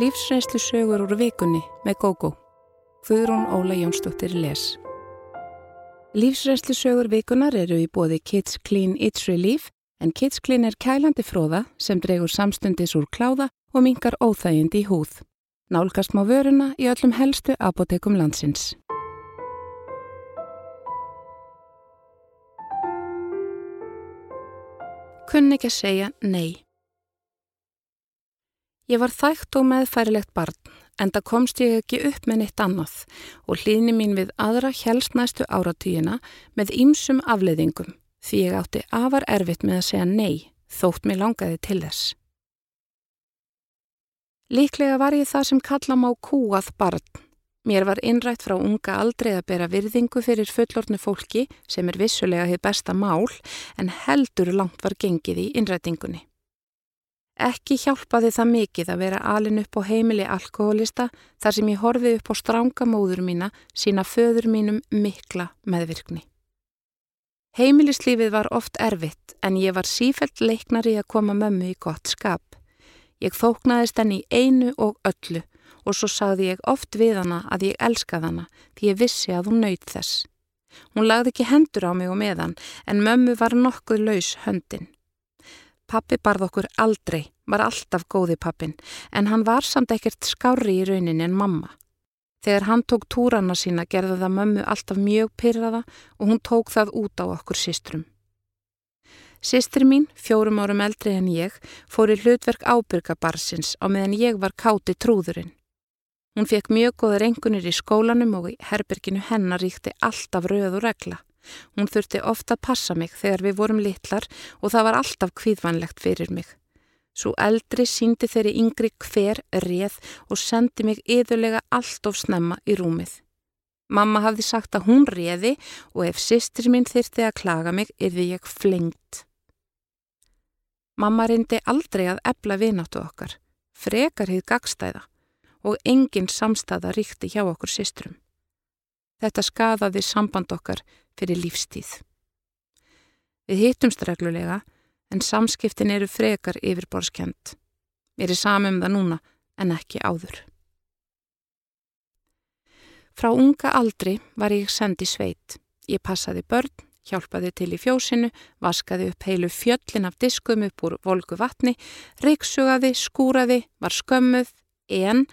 Lífsreynslu sögur úr vikunni með GóGó. Guðrún Óla Jónsdóttir les. Lífsreynslu sögur vikunar eru í bóði Kids Clean It's Relief en Kids Clean er kælandi fróða sem dregur samstundis úr kláða og mingar óþægind í húð. Nálgast má vöruna í öllum helstu apotekum landsins. Kunni ekki að segja nei. Ég var þægt og meðfærilegt barn en það komst ég ekki upp með neitt annað og hlýðni mín við aðra helst næstu áratýjina með ýmsum afleiðingum því ég átti afar erfitt með að segja nei þótt mér langaði til þess. Líklega var ég það sem kalla má kúað barn. Mér var innrætt frá unga aldrei að bera virðingu fyrir fullornu fólki sem er vissulega hitt besta mál en heldur langt var gengið í innrætingunni. Ekki hjálpaði það mikið að vera alin upp á heimili alkoholista þar sem ég horfið upp á stránga móður mína sína föður mínum mikla meðvirkni. Heimilislífið var oft erfitt en ég var sífælt leiknari að koma mömmu í gott skap. Ég þóknaðist henni í einu og öllu og svo sagði ég oft við hana að ég elskaði hana því ég vissi að hún nöyð þess. Hún lagði ekki hendur á mig og meðan en mömmu var nokkuð laus höndin. Pappi barð okkur aldrei, var alltaf góði pappin en hann var samt ekkert skári í rauninni en mamma. Þegar hann tók túrana sína gerði það mömmu alltaf mjög pyrraða og hún tók það út á okkur sístrum. Sistri mín, fjórum árum eldri en ég, fór í hlutverk ábyrgabarsins á meðan ég var káti trúðurinn. Hún fekk mjög goða rengunir í skólanum og í herberginu hennar ríkti alltaf röð og regla. Hún þurfti ofta að passa mig þegar við vorum litlar og það var alltaf kvíðvænlegt fyrir mig. Svo eldri síndi þeirri yngri hver reð og sendi mig yðurlega allt of snemma í rúmið. Mamma hafði sagt að hún reði og ef sýstir mín þyrti að klaga mig yrði ég flengt. Mamma reyndi aldrei að ebla vináttu okkar, frekar hið gagstæða og engin samstæða ríkti hjá okkur systrum. Þetta skadaði samband okkar fyrir lífstíð. Við hittumst reglulega en samskiptin eru frekar yfirborskjönd. Mér er samum það núna en ekki áður. Frá unga aldri var ég sendi sveit. Ég passaði börn hjálpaði til í fjósinu, vaskaði upp heilu fjöllin af diskum upp úr volgu vatni, reyksugaði, skúraði, var skömmuð, en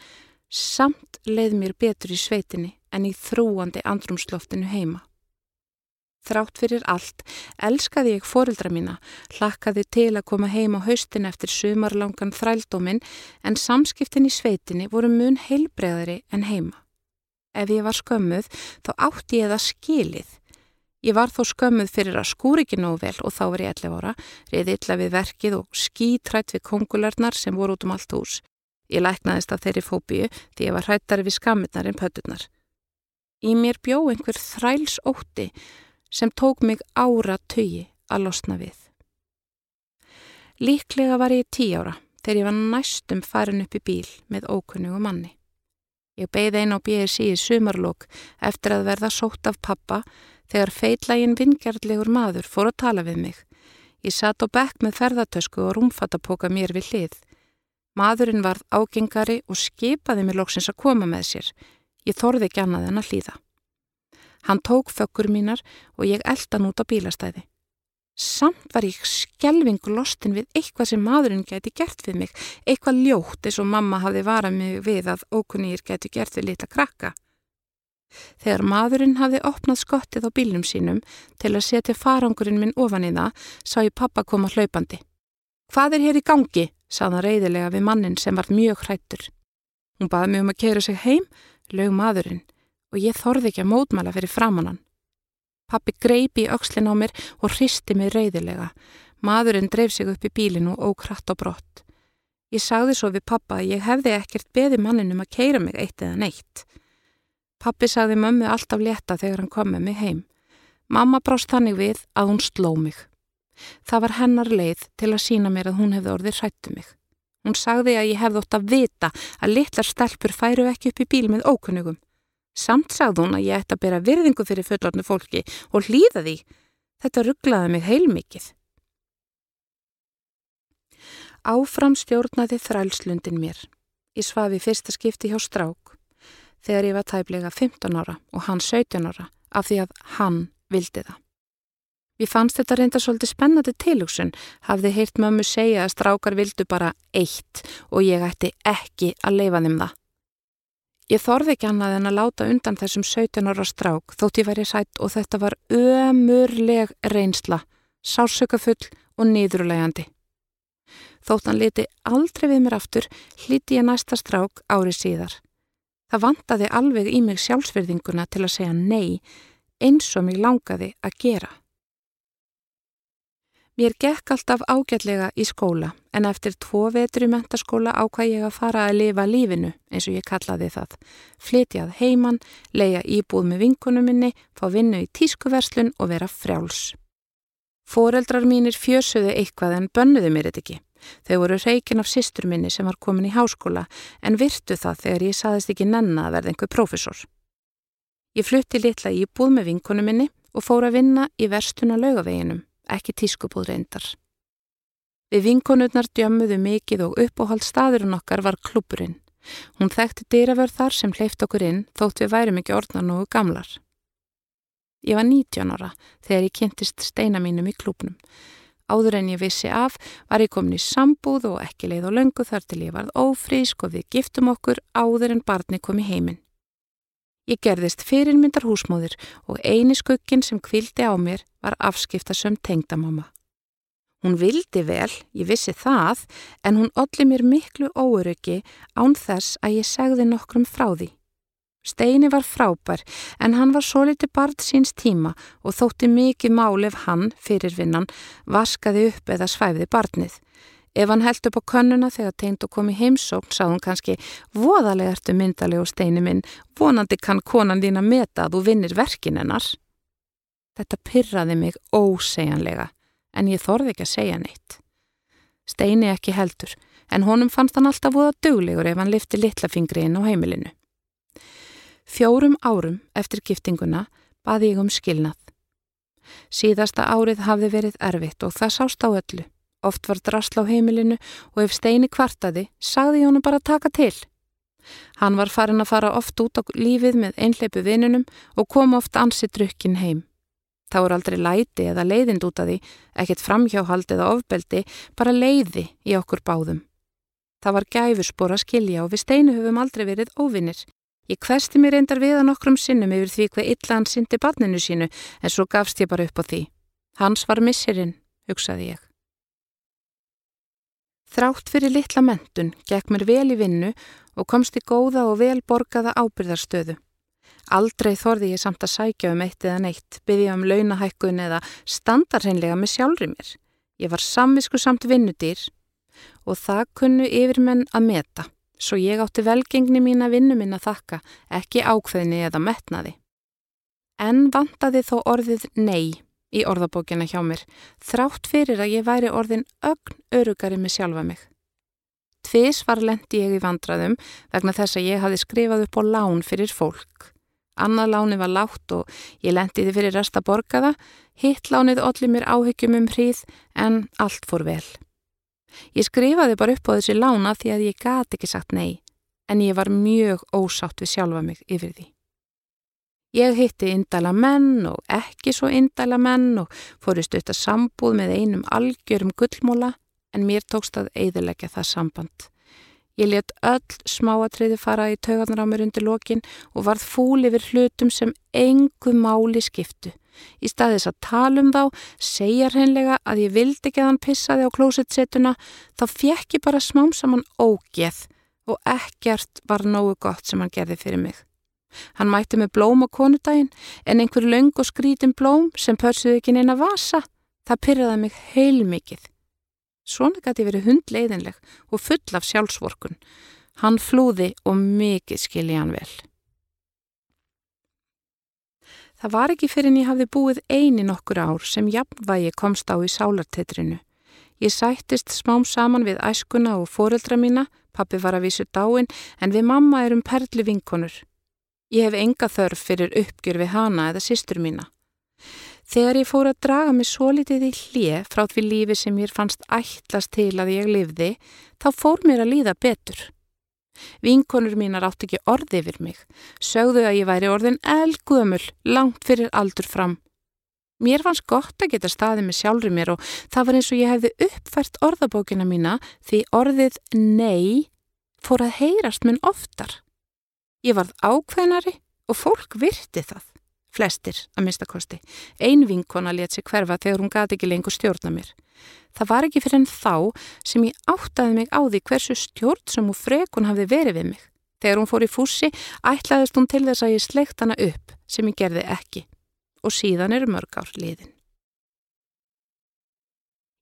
samt leið mér betur í sveitinni en í þrúandi andrumsloftinu heima. Þrátt fyrir allt, elskaði ég fóreldra mína, hlakkaði til að koma heim á haustin eftir sumarlangan þrældóminn en samskiptin í sveitinni voru mun heilbreðari en heima. Ef ég var skömmuð þá átti ég það skilið Ég var þó skömmuð fyrir að skúri ekki nóg vel og þá var ég 11 ára, reyði illa við verkið og skítrætt við kongularnar sem voru út um allt hús. Ég læknaðist af þeirri fóbíu því ég var hrættari við skamirnar en pötturnar. Í mér bjó einhver þræls ótti sem tók mig ára tögi að losna við. Líklega var ég tí ára þegar ég var næstum farin upp í bíl með ókunnugu manni. Ég beigði einn á BSI í sumarlokk eftir að verða sótt af pappa þegar feitlægin vingjarlegur maður fór að tala við mig. Ég satt á bekk með ferðartösku og rúmfattapoka mér við hlið. Maðurinn varð ágengari og skipaði mér loksins að koma með sér. Ég þorði ekki annað en að hlýða. Hann tók fökkur mínar og ég eldan út á bílastæði. Samt var ég skjelvingu lostin við eitthvað sem maðurinn geti gert við mig, eitthvað ljótt eins og mamma hafi varað mig við að ókunnýr geti gert við litla krakka. Þegar maðurinn hafði opnað skottið á bílnum sínum til að setja farangurinn minn ofan í það, sá ég pappa koma hlaupandi. Hvað er hér í gangi? saða reyðilega við mannin sem var mjög hrættur. Hún baði mig um að kera sig heim, lög maðurinn, og ég þorði ekki að mótmæla fyrir framannan. Pappi greipi í aukslinn á mér og hristi mig reyðilega. Maðurinn dreif sig upp í bílinu og ókratt á brott. Ég sagði svo við pappa að ég hefði ekkert beði manninum að keira mig eitt eða neitt. Pappi sagði mömmu alltaf létta þegar hann kom með mig heim. Mamma brást þannig við að hún sló mig. Það var hennar leið til að sína mér að hún hefði orðið hrættu mig. Hún sagði að ég hefði ótt að vita að litlar stelpur færu ekki upp í bíl með ókunnugum. Samt sagði hún að ég ætti að bera virðingu fyrir fullornu fólki og hlýða því. Þetta rugglaði mig heilmikið. Áfram stjórnaði þrælslundin mér. Ég svafi fyrsta skipti hjá strák þegar ég var tæplega 15 ára og hann 17 ára af því að hann vildi það. Ég fannst þetta reynda svolítið spennandi tilugsun, hafði heyrt mömmu segja að strákar vildu bara eitt og ég ætti ekki að leifa þeim það. Ég þorði ekki annað en að láta undan þessum 17 ára strák þótt ég væri sætt og þetta var ömurleg reynsla, sásökafull og niðurlegandi. Þótt hann liti aldrei við mér aftur, hliti ég næsta strák árið síðar. Það vantaði alveg í mig sjálfsverðinguna til að segja nei eins og mig langaði að gera. Mér gekk alltaf ágætlega í skóla en eftir tvo vetri mentaskóla ákvað ég að fara að lifa lífinu eins og ég kallaði það. Flytjað heiman, leia íbúð með vinkunum minni, fá vinnu í tískuverslun og vera frjáls. Fóreldrar mínir fjösuðu eitthvað en bönnuðu mér þetta ekki. Þau voru reikin af sýstur minni sem var komin í háskóla en virtu það þegar ég saðist ekki nenna að verða einhver prófessor. Ég flutti litla íbúð með vinkonu minni og fór að vinna í verstuna laugaveginum, ekki tískubúð reyndar. Við vinkonurnar djömmuðu mikið og uppóhald staðurinn okkar var klúburinn. Hún þekkti dýravörð þar sem hleyft okkur inn þótt við værum ekki orðnan og gamlar. Ég var 19 ára þegar ég kynntist steina mínum í klúbnum. Áður en ég vissi af var ég komin í sambúð og ekki leið og löngu þar til ég varð ófrísk og við giftum okkur áður en barni kom í heiminn. Ég gerðist fyrirmyndar húsmóðir og eini skuggin sem kvildi á mér var afskiptasöm tengdamama. Hún vildi vel, ég vissi það, en hún olli mér miklu óöryggi án þess að ég segði nokkrum frá því. Steini var frábær en hann var svo litið barð síns tíma og þótti mikið mál ef hann, fyrirvinnan, vaskaði upp eða svæfði barnið. Ef hann held upp á könnuna þegar tegnd og kom í heimsókn sá hann kannski voðalega ertu myndaleg og steini minn, vonandi kann konan þín að meta að þú vinnir verkin hennar. Þetta pyrraði mig ósegjanlega en ég þorði ekki að segja neitt. Steini ekki heldur en honum fannst hann alltaf voða duglegur ef hann lifti litlafingri inn á heimilinu. Fjórum árum eftir giftinguna baði ég um skilnað. Síðasta árið hafði verið erfitt og það sást á öllu. Oft var drasla á heimilinu og ef steini kvartaði, sagði honum bara taka til. Hann var farin að fara oft út á lífið með einhleipu vinnunum og kom oft ansið drukkin heim. Það voru aldrei læti eða leiðind út af því, ekkert framhjáhald eða ofbeldi, bara leiði í okkur báðum. Það var gæfurspor að skilja og við steinu höfum aldrei verið óvinnir. Ég hvesti mér reyndar við að nokkrum sinnum yfir því hvað illa hann syndi barninu sínu en svo gafst ég bara upp á því. Hans var missirinn, hugsaði ég. Þrátt fyrir litla mentun gekk mér vel í vinnu og komst í góða og vel borgaða ábyrðarstöðu. Aldrei þorði ég samt að sækja um eitt eða neitt, byggja um launahækkun eða standarhenlega með sjálfri mér. Ég var samvisku samt vinnudýr og það kunnu yfirmenn að meta svo ég átti velgengni mín að vinnu minna þakka, ekki ákveðni eða metnaði. En vantaði þó orðið nei í orðabókina hjá mér, þrátt fyrir að ég væri orðin ögn örugari með sjálfa mig. Tvis var lendi ég í vandraðum vegna þess að ég hafi skrifað upp á lán fyrir fólk. Annað láni var látt og ég lendiði fyrir resta borgaða, hitt lánið allir mér áhyggjum um hríð en allt fór vel. Ég skrifaði bara upp á þessi lána því að ég gati ekki sagt nei, en ég var mjög ósátt við sjálfa mig yfir því. Ég hitti indala menn og ekki svo indala menn og fórist auðvitað sambúð með einum algjörum gullmóla en mér tókst að eiðilegja það samband. Ég let öll smáatriði fara í taugarnar á mér undir lokin og varð fúl yfir hlutum sem engu máli skiptu Í staðis að tala um þá, segja hreinlega að ég vildi ekki að hann pissaði á klósetsetuna, þá fjekk ég bara smám saman ógeð og ekkert var nógu gott sem hann gerði fyrir mig. Hann mætti með blóm á konudaginn en einhver laung og skrítin blóm sem pörsuði ekki neina vasa, það pyrraði mig heilmikið. Svona gæti verið hundleiðinleg og full af sjálfsvorkun. Hann flúði og mikið skilji hann vel. Það var ekki fyrir en ég hafði búið eini nokkur ár sem jafnvægi komst á í sálartetrinu. Ég sættist smám saman við æskuna og foreldra mína, pappi var að vísu dáin, en við mamma erum perli vinkonur. Ég hef enga þörf fyrir uppgjör við hana eða sýstur mína. Þegar ég fór að draga mig svo litið í hlið frá því lífi sem ég fannst ætlast til að ég lifði, þá fór mér að líða betur. Vinkonur mínar átt ekki orði yfir mig. Sögðu að ég væri orðin elgumul, langt fyrir aldur fram. Mér fannst gott að geta staðið með sjálfur mér og það var eins og ég hefði uppfært orðabókina mína því orðið nei fór að heyrast mun oftar. Ég varð ákveðnari og fólk virti það. Flestir, að minnstakosti. Ein vinkona let sér hverfa þegar hún gati ekki lengur stjórna mér. Það var ekki fyrir enn þá sem ég áttaði mig á því hversu stjórn sem hún frekun hafði verið við mig. Þegar hún fór í fússi ætlaðist hún til þess að ég sleikt hana upp sem ég gerði ekki. Og síðan eru mörg ár liðin.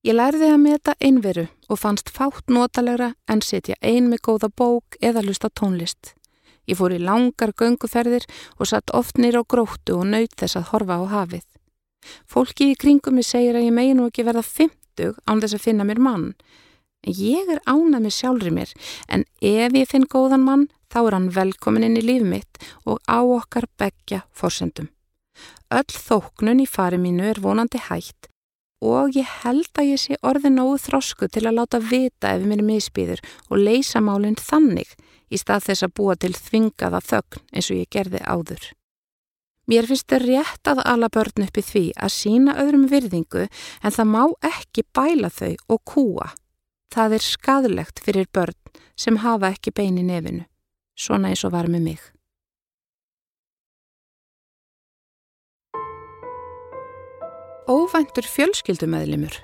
Ég lærði að meta einveru og fannst fátt notalegra en setja ein með góða bók eða lusta tónlist. Ég fór í langar gönguferðir og satt oft nýra á gróttu og naut þess að horfa á hafið. Fólki í kringum mig segir að ég megi nú ekki verða 50 án þess að finna mér mann. Ég er ánað með sjálfri mér en ef ég finn góðan mann þá er hann velkomin inn í líf mitt og á okkar begja fórsendum. Öll þóknun í fari mínu er vonandi hægt og ég held að ég sé orði nógu þrosku til að láta vita ef mér misbýður og leysa málinn þannig í stað þess að búa til þvingaða þögn eins og ég gerði áður. Mér finnst það rétt að ala börn upp í því að sína öðrum virðingu en það má ekki bæla þau og kúa. Það er skadlegt fyrir börn sem hafa ekki bein í nefinu, svona eins og var með mig. Óvæntur fjölskyldumöðlimur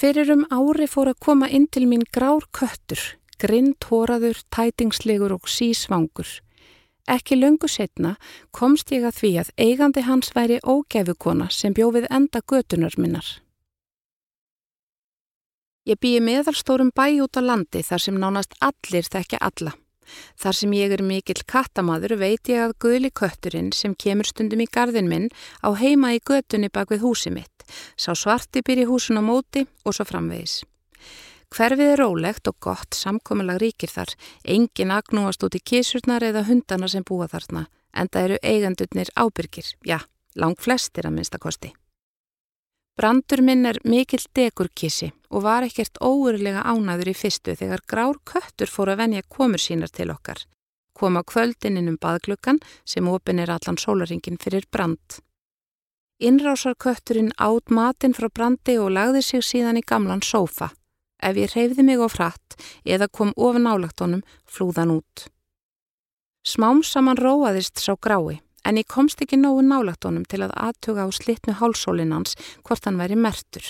Fyrir um ári fór að koma inn til mín grár köttur, grinn tóraður, tætingslegur og sísvangur. Ekki löngu setna komst ég að því að eigandi hans væri ógæfukona sem bjófið enda götunar minnar. Ég býi meðalstórum bæ út á landi þar sem nánast allir þekkja alla. Þar sem ég er mikill kattamaður veit ég að guðli kötturinn sem kemur stundum í gardin minn á heima í götunni bak við húsi mitt. Sá svarti byr í húsun á móti og svo framvegis. Hverfið er rólegt og gott samkominlag ríkir þar. Engin agnúast út í kísurnar eða hundana sem búa þarna. Enda eru eigandurnir ábyrgir. Já, lang flestir að minnstakosti. Brandur minn er mikill dekurkissi og var ekkert óurlega ánaður í fyrstu þegar grár köttur fór að venja komur sínar til okkar. Koma kvöldin inn um baðglökan sem opin er allan sólaringin fyrir brand. Innrásarkötturinn átt matinn frá brandi og lagði sig síðan í gamlan sófa. Ef ég reyfði mig á fratt eða kom ofan álagt honum, flúðan út. Smám saman róaðist sá grái, en ég komst ekki nógu nálagt honum til að aðtuga á slitnu hálsólinans hvort hann væri mertur.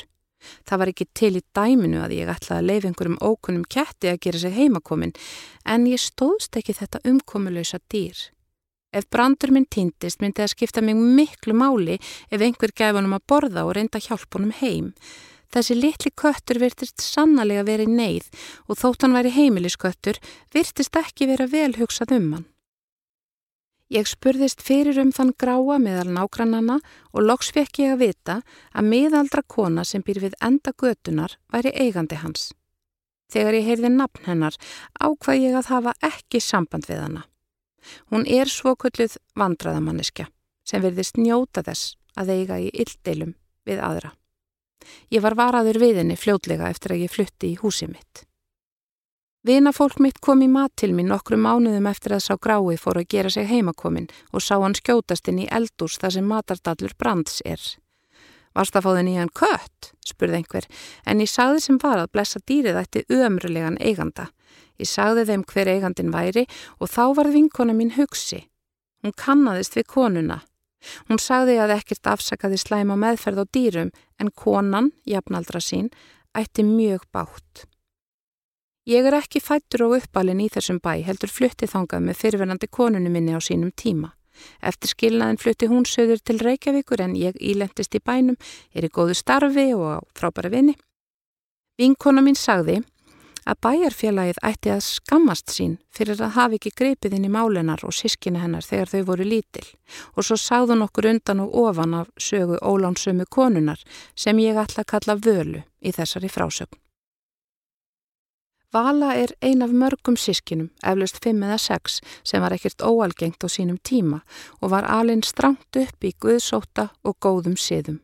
Það var ekki til í dæminu að ég ætlaði að leifa einhverjum ókunnum ketti að gera sig heimakomin, en ég stóðst ekki þetta umkomulösa dýr. Ef brandur minn týndist myndi það skipta mig miklu máli ef einhver gæf honum að borða og reynda hjálp honum heim. Þessi litli köttur virtist sannlega verið neyð og þótt hann væri heimilisköttur virtist ekki vera vel hugsað um hann. Ég spurðist fyrir um þann gráa meðal nágrannana og loks fekk ég að vita að miðaldra kona sem býr við enda götunar væri eigandi hans. Þegar ég heyrði nafn hennar ákvað ég að hafa ekki samband við hana. Hún er svokölluð vandraðamanniska sem verðist njóta þess að eiga í illdeilum við aðra. Ég var varaður við henni fljótlega eftir að ég flutti í húsið mitt. Vina fólk mitt kom í mat til mín nokkru mánuðum eftir að sá grái fór að gera sig heimakomin og sá hann skjótast inn í eldús þar sem matardallur brands er. Varst að fá þenni í hann kött? spurði einhver, en ég sagði sem var að blessa dýrið ætti ömrulegan eiganda. Ég sagði þeim hver eigandin væri og þá var vinkona mín hugsi. Hún kannadist við konuna. Hún sagði að ekkert afsakaði slæma meðferð á dýrum en konan, jafnaldra sín, ætti mjög bátt. Ég er ekki fættur og uppalinn í þessum bæ heldur flutti þangað með fyrirverandi konunu minni á sínum tíma. Eftir skilnaðin flutti hún söður til Reykjavíkur en ég ílendist í bænum, er í góðu starfi og á frábæra vini. Vinkona mín sagði að bæjarfélagið ætti að skammast sín fyrir að hafi ekki greipið inn í málinar og sískina hennar þegar þau voru lítil og svo sáðu nokkur undan og ofan af sögu ólánsömu konunar sem ég ætla að kalla völu í þessari frásögn. Vala er ein af mörgum sískinum, eflust fimm eða sex, sem var ekkert óalgengt á sínum tíma og var alinn strangt upp í guðsóta og góðum siðum.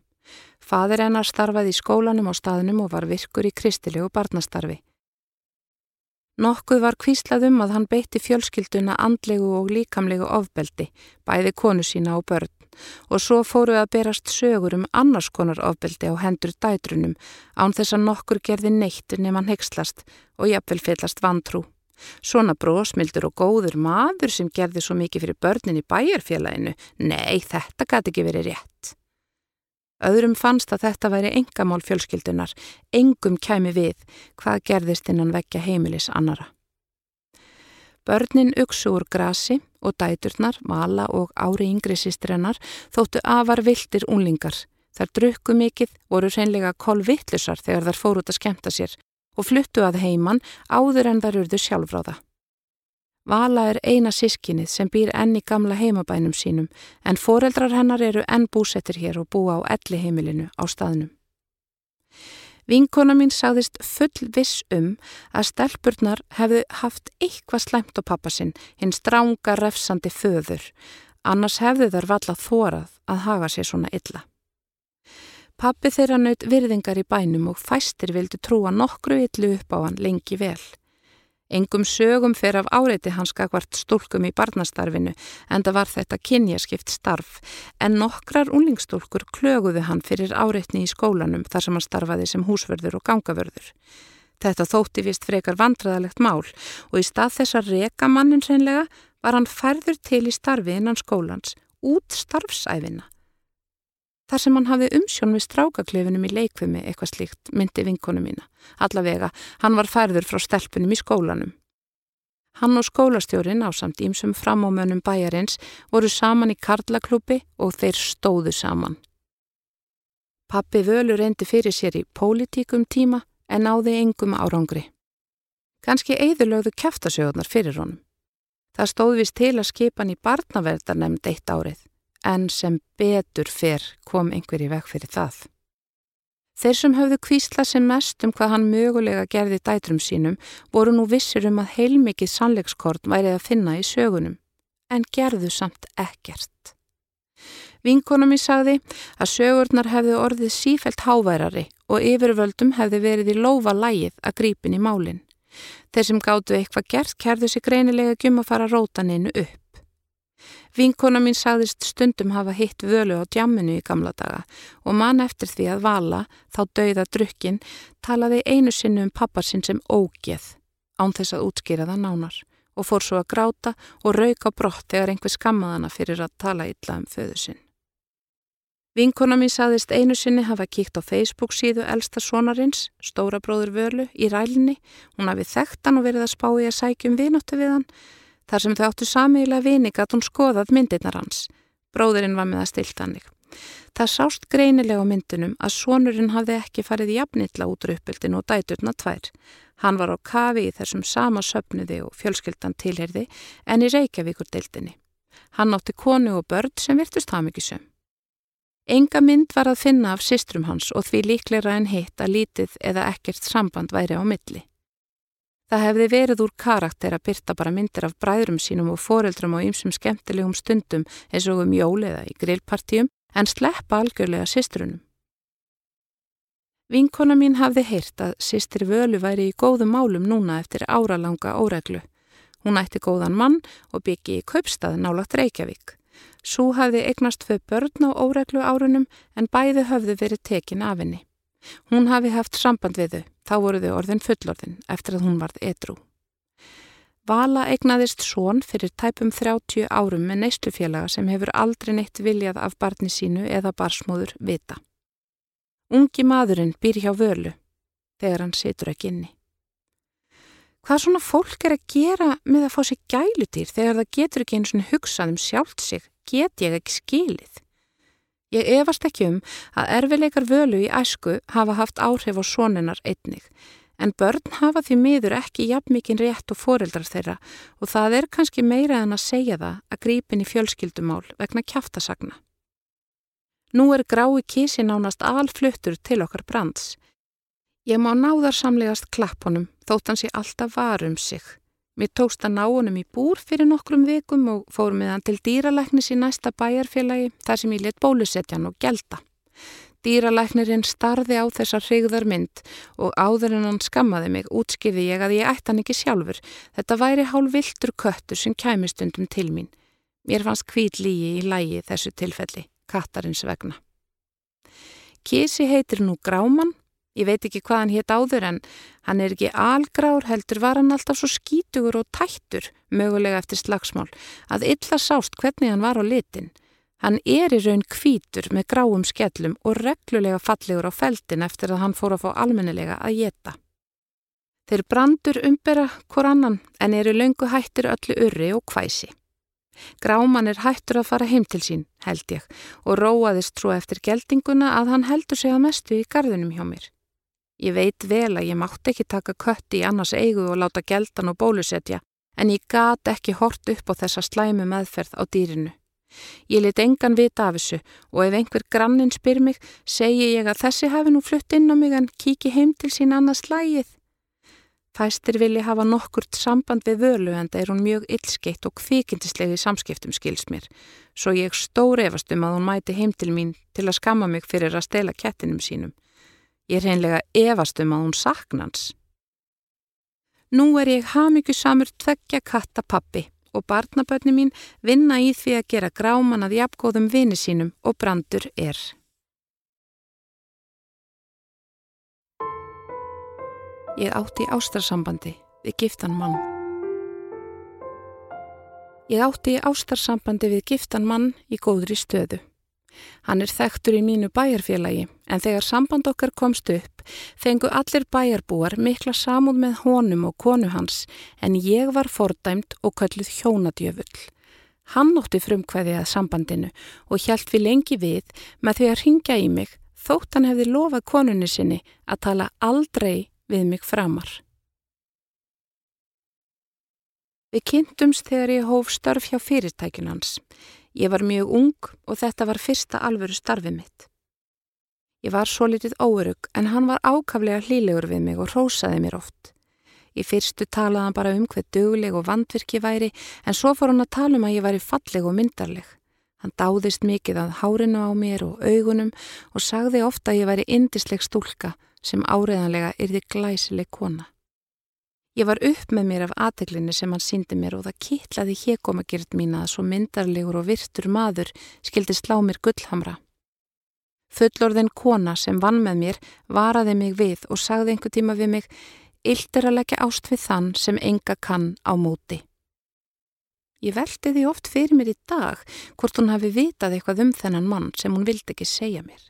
Fadir hennar starfaði í skólanum á staðnum og var virkur í kristilegu barnastarfi. Nokkuð var kvíslað um að hann beitti fjölskylduna andlegu og líkamlegu ofbeldi, bæði konu sína og börn og svo fóru að berast sögur um annars konar ofbeldi á hendur dætrunum án þess að nokkur gerði neitt nefn heikslast og jafnvel fyllast vantrú. Svona brósmildur og góður maður sem gerði svo mikið fyrir börnin í bæjarfélaginu, nei þetta gæti ekki verið rétt. Öðrum fannst að þetta væri engamál fjölskyldunar, engum kæmi við hvað gerðist innan vekja heimilis annara. Börnin uksu úr grasi og dæturnar, vala og ári yngri sýstrennar þóttu afar vildir unlingar. Þar drukku mikið, voru reynlega kolvittlusar þegar þar fór út að skemta sér og fluttu að heiman áður en þar urðu sjálfráða. Vala er eina sískinnið sem býr enn í gamla heimabænum sínum en foreldrar hennar eru enn búsettir hér og búa á elli heimilinu á staðnum. Vinkona mín sagðist full viss um að stelpurnar hefðu haft eitthvað slæmt á pappasinn, hinn stránga refsandi föður, annars hefðu þar valla þórað að haga sér svona illa. Pappi þeirra naut virðingar í bænum og fæstir vildi trúa nokkru illu upp á hann lengi vel. Engum sögum fer af áreiti hans skakvart stúlkum í barnastarfinu en það var þetta kynjaskipt starf en nokkrar unlingstúlkur klöguðu hann fyrir áreitni í skólanum þar sem hann starfaði sem húsverður og gangavörður. Þetta þótti vist frekar vandraðalegt mál og í stað þess að reka mannin reynlega var hann færður til í starfi innan skólans út starfsæfina Þar sem hann hafði umsjón við strákaklefinum í leikvimi eitthvað slíkt myndi vinkonu mína. Allavega, hann var færður frá stelpunum í skólanum. Hann og skólastjórin á samt ímsum framómönum bæjarins voru saman í karlaklúpi og þeir stóðu saman. Pappi völu reyndi fyrir sér í pólitíkum tíma en náði engum árangri. Kanski eigðulögðu kæftasögurnar fyrir honum. Það stóðvist til að skipan í barnaverðar nefnd eitt árið en sem betur fyrr kom einhverji veg fyrir það. Þeir sem höfðu kvísla sem mest um hvað hann mögulega gerði dætrum sínum voru nú vissir um að heilmikið sannleikskort værið að finna í sögunum, en gerðu samt ekkert. Vinkonum í sagði að sögurnar hefðu orðið sífelt háværari og yfirvöldum hefði verið í lofa lægið að grípin í málinn. Þeir sem gáttu eitthvað gert kerðu sig greinilega ekki um að fara rótaninu upp. Vinkona mín sagðist stundum hafa hitt völu á djamminu í gamla daga og mann eftir því að vala, þá dauða drukkin, talaði einu sinnu um pappasinn sem ógeð, án þess að útskýra það nánar og fór svo að gráta og rauka brott þegar einhver skammaðana fyrir að tala illa um föðu sinn. Vinkona mín sagðist einu sinni hafa kíkt á Facebook síðu elsta sonarins, stóra bróður völu, í rælinni, hún hafi þekkt hann og verið að spá í að sækjum vinóttu við hann, Þar sem þau áttu samiðilega vini gatt hún skoðað myndirnar hans. Bróðurinn var með að stilt hannig. Það sást greinilega á myndunum að sonurinn hafði ekki farið jafnitla út röpildin og dæturna tvær. Hann var á kafi í þessum sama söpniði og fjölskyldan tilherði en í Reykjavíkur deildinni. Hann átti konu og börn sem virtust hafmyggisum. Enga mynd var að finna af sistrum hans og því líklegra en hitt að lítið eða ekkert samband væri á milli. Það hefði verið úr karakter að byrta bara myndir af bræðrum sínum og foreldrum á ýmsum skemmtilegum stundum eins og um jóliða í grillpartíum en sleppa algjörlega sýstrunum. Vinkona mín hafði heyrt að sýstir völu væri í góðum málum núna eftir áralanga óreglu. Hún ætti góðan mann og byggi í kaupstað nálagt Reykjavík. Sú hafði eignast fyrir börn á óreglu árunum en bæði höfðu verið tekin af henni. Hún hafi haft samband við þau, þá voru þau orðin fullorðin eftir að hún varð edru. Vala eignaðist són fyrir tæpum 30 árum með neistufélaga sem hefur aldrei neitt viljað af barni sínu eða barsmóður vita. Ungi maðurinn býr hjá völu þegar hann situr ekki inni. Hvað svona fólk er að gera með að fá sér gælutýr þegar það getur ekki eins og hugsað um sjálft sig, get ég ekki skilið? Ég efast ekki um að erfileikar völu í æsku hafa haft áhrif á sóninar einnig, en börn hafa því miður ekki jafn mikinn rétt og foreldrar þeirra og það er kannski meira en að segja það að grípin í fjölskyldumál vegna kjáftasagna. Nú er grái kísi nánast alfluttur til okkar brands. Ég má náðarsamlegast klappunum þótt hans ég alltaf var um sig. Mér tókst að ná honum í búr fyrir nokkrum vikum og fórum með hann til dýralæknis í næsta bæjarfélagi þar sem ég let bólusetja hann og gelda. Dýralæknirinn starði á þessa hrigðar mynd og áður en hann skammaði mig útskýði ég að ég ætti hann ekki sjálfur. Þetta væri hálf viltur köttur sem kæmi stundum til mín. Mér fannst hvít lígi í lægi þessu tilfelli, kattarins vegna. Kísi heitir nú Gráman, ég veit ekki hvað hann hétt áður en hann er ekki algrár heldur var hann alltaf svo skítugur og tættur, mögulega eftir slagsmál, að illa sást hvernig hann var á litin. Hann er í raun kvítur með gráum skellum og reglulega fallegur á feldin eftir að hann fór að fá almennilega að geta. Þeir brandur umbera hvor annan en eru löngu hættir öllu urri og hvæsi. Gráman er hættur að fara heim til sín, held ég, og róaðist svo eftir geldinguna að hann heldur sig að mestu í gardunum hjá mér. Ég veit vel að ég mátti ekki taka kötti í annars eigu og láta geldan og bólusetja, en ég gat ekki hort upp á þessa slæmu meðferð á dýrinu. Ég lit engan vita af þessu og ef einhver grannin spyr mig, segi ég að þessi hafi nú flutt inn á mig en kíki heim til sín annars slægið. Fæstir vilji hafa nokkurt samband við völu en það er hún mjög illskeitt og kvikindislegi samskiptum skils mér, svo ég stór efast um að hún mæti heim til mín til að skamma mig fyrir að stela kettinum sínum. Ég er hreinlega efast um að hún saknans. Nú er ég hamingjusamur tveggja kattapappi og barnabönni mín vinna í því að gera gráman að jafngóðum vini sínum og brandur er. Ég átti ástarsambandi við giftan mann. Ég átti ástarsambandi við giftan mann í góðri stöðu. Hann er þekktur í mínu bæjarfélagi en þegar samband okkar komst upp fengu allir bæjarbúar mikla samúð með honum og konu hans en ég var fordæmt og kölluð hjónadjöfull. Hann nótti frumkvæði að sambandinu og hjælt við lengi við með því að ringja í mig þótt hann hefði lofað konunni sinni að tala aldrei við mig framar. Við kynntumst þegar ég hóf störf hjá fyrirtækinans. Ég var mjög ung og þetta var fyrsta alvöru starfið mitt. Ég var svo litið óerug en hann var ákaflega hlýlegur við mig og rósaði mér oft. Í fyrstu talaði hann bara um hvað döguleg og vandvirki væri en svo fór hann að tala um að ég væri falleg og myndarleg. Hann dáðist mikið að hárinu á mér og augunum og sagði ofta að ég væri indisleg stúlka sem áreðanlega yrði glæsileg kona. Ég var upp með mér af aðteglinni sem hann síndi mér og það kitlaði hjekomagjörð mín að svo myndarlegur og virtur maður skildi slá mér gullhamra. Fullorðin kona sem vann með mér varaði mig við og sagði einhver tíma við mig Illt er að leggja ást við þann sem enga kann á móti. Ég veldi því oft fyrir mér í dag hvort hún hafi vitað eitthvað um þennan mann sem hún vildi ekki segja mér.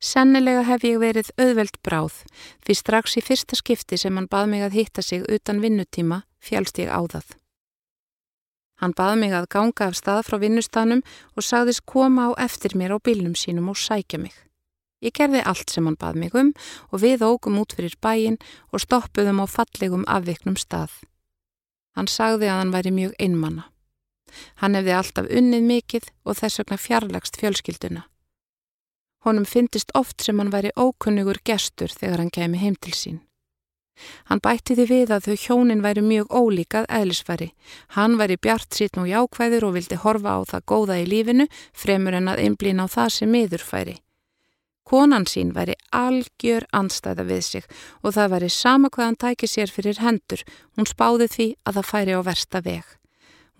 Sennilega hef ég verið auðveld bráð því strax í fyrsta skipti sem hann bað mig að hitta sig utan vinnutíma fjálst ég á það. Hann bað mig að ganga af stað frá vinnustanum og sagðist koma á eftir mér á bílnum sínum og sækja mig. Ég gerði allt sem hann bað mig um og við ógum út fyrir bæin og stoppuðum á fallegum afviknum stað. Hann sagði að hann væri mjög einmanna. Hann hefði alltaf unnið mikið og þess vegna fjarlagst fjölskylduna. Honum fyndist oft sem hann væri ókunnugur gestur þegar hann kemi heim til sín. Hann bætti því við að þau hjónin væri mjög ólíkað eðlisfæri. Hann væri bjart sítn og jákvæður og vildi horfa á það góða í lífinu fremur en að einblýna á það sem miðurfæri. Konan sín væri algjör anstæða við sig og það væri sama hvað hann tæki sér fyrir hendur. Hún spáði því að það færi á versta veg.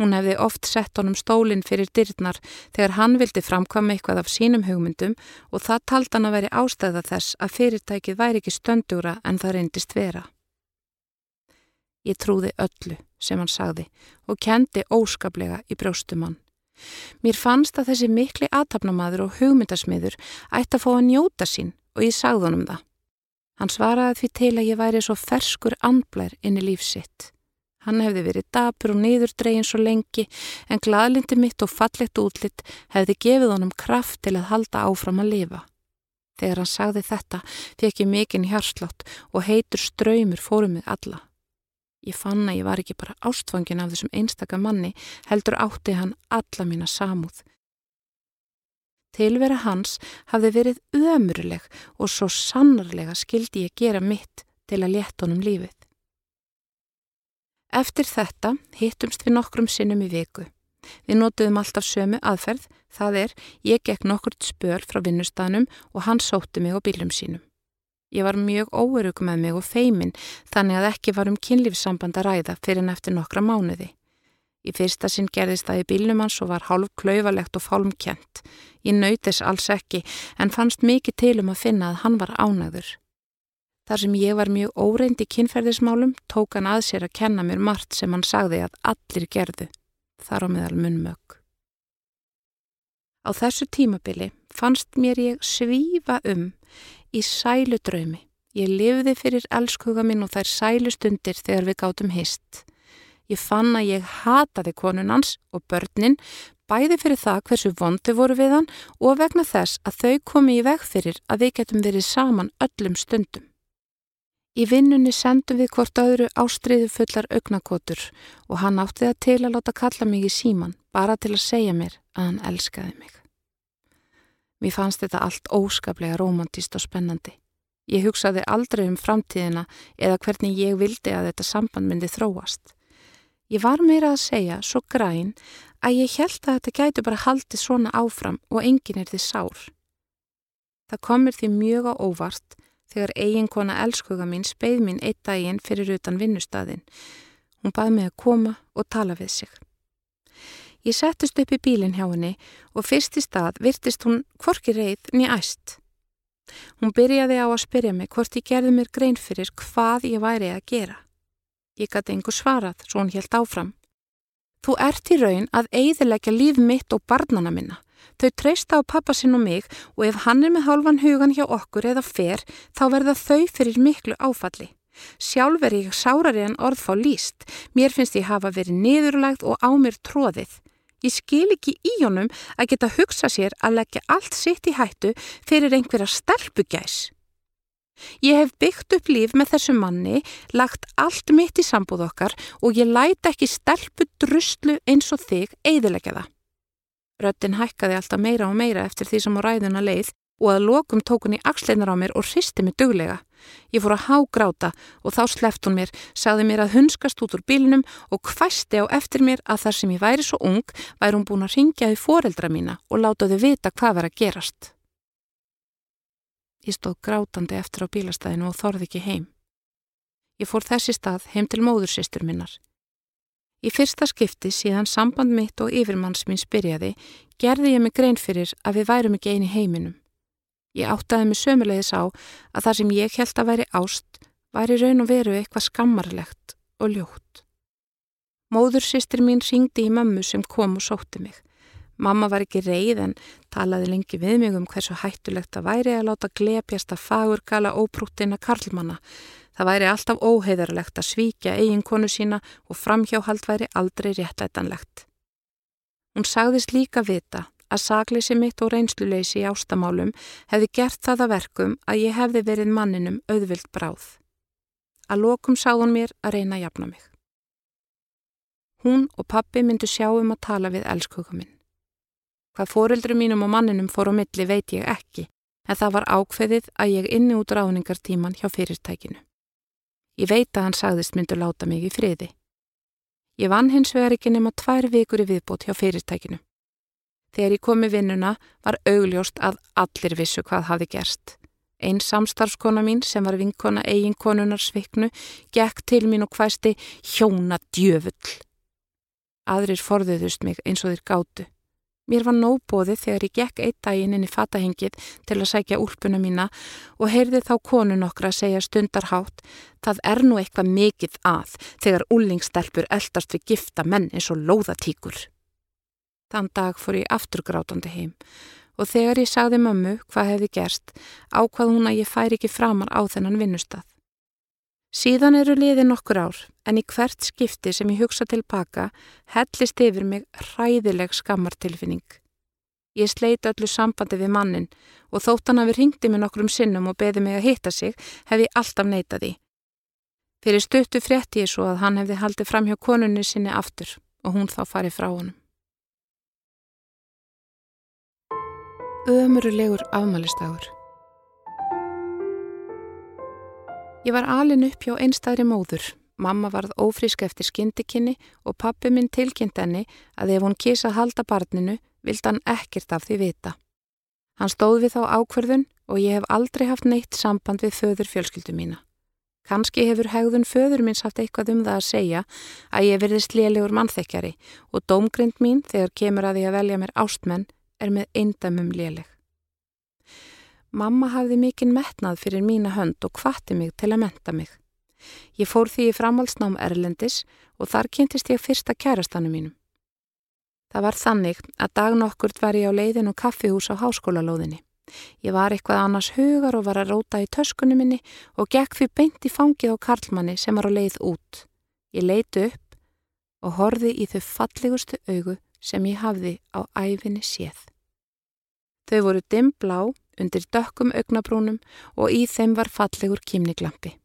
Hún hefði oft sett honum stólinn fyrir dyrnar þegar hann vildi framkvæma eitthvað af sínum hugmyndum og það tald hann að veri ástæða þess að fyrirtækið væri ekki stöndúra en það reyndist vera. Ég trúði öllu sem hann sagði og kendi óskaplega í brjóstumann. Mér fannst að þessi mikli aðtapnamaður og hugmyndasmiður ætti að fá að njóta sín og ég sagði honum það. Hann svaraði því til að ég væri svo ferskur andblær inn í lífsitt. Hann hefði verið dapur og niðurdregin svo lengi en gladlindi mitt og fallegt útlitt hefði gefið honum kraft til að halda áfram að lifa. Þegar hann sagði þetta fekk ég mikinn hjarslátt og heitur ströymur fórum mig alla. Ég fann að ég var ekki bara ástfangin af þessum einstaka manni heldur átti hann alla mína samúð. Tilvera hans hafði verið ömurleg og svo sannarlega skildi ég gera mitt til að létta honum lífið. Eftir þetta hittumst við nokkrum sinnum í viku. Við notuðum alltaf sömu aðferð, það er, ég gekk nokkurt spöl frá vinnustanum og hann sótti mig á bílum sínum. Ég var mjög óerug með mig og feimin þannig að ekki var um kynlífsamband að ræða fyrir en eftir nokkra mánuði. Í fyrsta sinn gerðist það í bílnum hans og var hálf klauvalegt og fálmkjent. Ég nautis alls ekki en fannst mikið til um að finna að hann var ánæður. Þar sem ég var mjög óreind í kynferðismálum tók hann að sér að kenna mér margt sem hann sagði að allir gerðu. Þar á meðal munnmög. Á þessu tímabili fannst mér ég svífa um í sælu draumi. Ég lifði fyrir elskuga minn og þær sælu stundir þegar við gátum hist. Ég fann að ég hataði konunans og börnin bæði fyrir það hversu vondi voru við hann og vegna þess að þau komi í veg fyrir að við getum verið saman öllum stundum. Í vinnunni sendum við hvort öðru ástriðu fullar augnakotur og hann átti það til að láta kalla mig í síman bara til að segja mér að hann elskaði mig. Mér fannst þetta allt óskaplega romantist og spennandi. Ég hugsaði aldrei um framtíðina eða hvernig ég vildi að þetta samband myndi þróast. Ég var meira að segja svo græn að ég held að þetta gætu bara haldið svona áfram og engin er því sár. Það komir því mjög á óvart þegar eiginkona elskuga mín speið mín eitt daginn fyrir utan vinnustadin. Hún baði mig að koma og tala við sig. Ég settist upp í bílinn hjá henni og fyrst í stað virtist hún hvorki reið nýja æst. Hún byrjaði á að spyrja mig hvort ég gerði mér grein fyrir hvað ég væri að gera. Ég gæti einhver svarað, svo hún helt áfram. Þú ert í raun að eiðilegja líf mitt og barnana minna. Þau treysta á pappa sinn og mig og ef hann er með hálfan hugan hjá okkur eða fer, þá verða þau fyrir miklu áfalli. Sjálf er ég sárari en orð fá líst. Mér finnst ég hafa verið niðurlægt og á mér tróðið. Ég skil ekki í honum að geta hugsa sér að leggja allt sitt í hættu fyrir einhverja stelpugæs. Ég hef byggt upp líf með þessu manni, lagt allt mitt í sambúð okkar og ég læta ekki stelpu druslu eins og þig eiðilegja það. Röttin hækkaði alltaf meira og meira eftir því sem á ræðuna leið og að lokum tók hún í axleinar á mér og hristi mig duglega. Ég fór að hágráta og þá sleft hún mér, sagði mér að hunskast út úr bílinum og hvæsti á eftir mér að þar sem ég væri svo ung væri hún búin að ringja því foreldra mína og láta þau vita hvað var að gerast. Ég stóð grátandi eftir á bílastæðinu og þorði ekki heim. Ég fór þessi stað heim til móðursistur minnar. Í fyrsta skipti síðan samband mitt og yfirmanns mín spyrjaði gerði ég mig grein fyrir að við værum ekki eini heiminum. Ég áttaði mig sömulegis á að það sem ég held að væri ást væri raun og veru eitthvað skammarlegt og ljótt. Móðursýstir mín ringdi í mömmu sem kom og sótti mig. Mamma var ekki reið en talaði lengi við mig um hversu hættulegt að væri að láta glepjast að fagurgala óprúttina karlmanna. Það væri alltaf óheðarlegt að svíkja eiginkonu sína og framhjáhald væri aldrei réttlætanlegt. Hún sagðist líka vita að sagleysi mitt og reynsluleysi í ástamálum hefði gert það að verkum að ég hefði verið manninum auðvilt bráð. Að lokum sáð hún mér að reyna að jafna mig. Hún og pappi myndu sjá um að tala við elskuga minn. Hvað fóreldru mínum og manninum fór á milli veit ég ekki, en það var ákveðið að ég inni út ráningartíman hjá fyrirtækinu. Ég veit að hann sagðist myndu láta mig í friði. Ég vann hins vegar ekki nema tvær vikur í viðbót hjá fyrirtækinu. Þegar ég kom í vinnuna var augljóst að allir vissu hvað hafi gerst. Einn samstarfskona mín sem var vinkona eiginkonunar sviknu gekk til mín og hvæsti hjóna djöfull. Aðrir forðuðust mig eins og þeir gátu. Mér var nóbóði þegar ég gekk eitt daginn inn í fatahengið til að sækja úlpuna mína og heyrði þá konu nokkra að segja stundarhátt það er nú eitthvað mikið að þegar úlningstelpur eldast við gifta menn eins og lóðatíkur. Þann dag fór ég afturgrátandi heim og þegar ég sagði mömmu hvað hefði gerst ákvað hún að ég fær ekki framar á þennan vinnustad. Síðan eru liði nokkur ár en í hvert skipti sem ég hugsa tilbaka hellist yfir mig hræðileg skammartilfinning. Ég sleit öllu sambandi við mannin og þótt hann hafi ringdi mig nokkrum sinnum og beði mig að hitta sig hef ég alltaf neitaði. Fyrir stuttu frétti ég svo að hann hefði haldið fram hjá konunni sinni aftur og hún þá farið frá honum. Ömurulegur afmælistagur. Ég var alin upp hjá einstæðri móður, Mamma varð ófrísk eftir skindikinni og pappi minn tilkynnt henni að ef hún kýsa að halda barninu vild hann ekkert af því vita. Hann stóð við þá ákverðun og ég hef aldrei haft neitt samband við föður fjölskyldu mína. Kanski hefur hegðun föður minns haft eitthvað um það að segja að ég verðist lélegur mannþekkjari og dómgrind mín þegar kemur að ég að velja mér ástmenn er með eindamum léleg. Mamma hafði mikinn metnað fyrir mína hönd og kvatti mig til að menta mig. Ég fór því í framhaldsnám Erlendis og þar kynntist ég fyrsta kærastannu mínum. Það var þannig að dagn okkurt var ég á leiðin og kaffihús á háskólalóðinni. Ég var eitthvað annars hugar og var að róta í töskunni minni og gekk fyrir beint í fangið á Karlmanni sem var á leið út. Ég leiti upp og horfi í þau fallegustu augu sem ég hafði á æfinni séð. Þau voru dimmblá undir dökkum augnabrúnum og í þeim var fallegur kýmniglampi.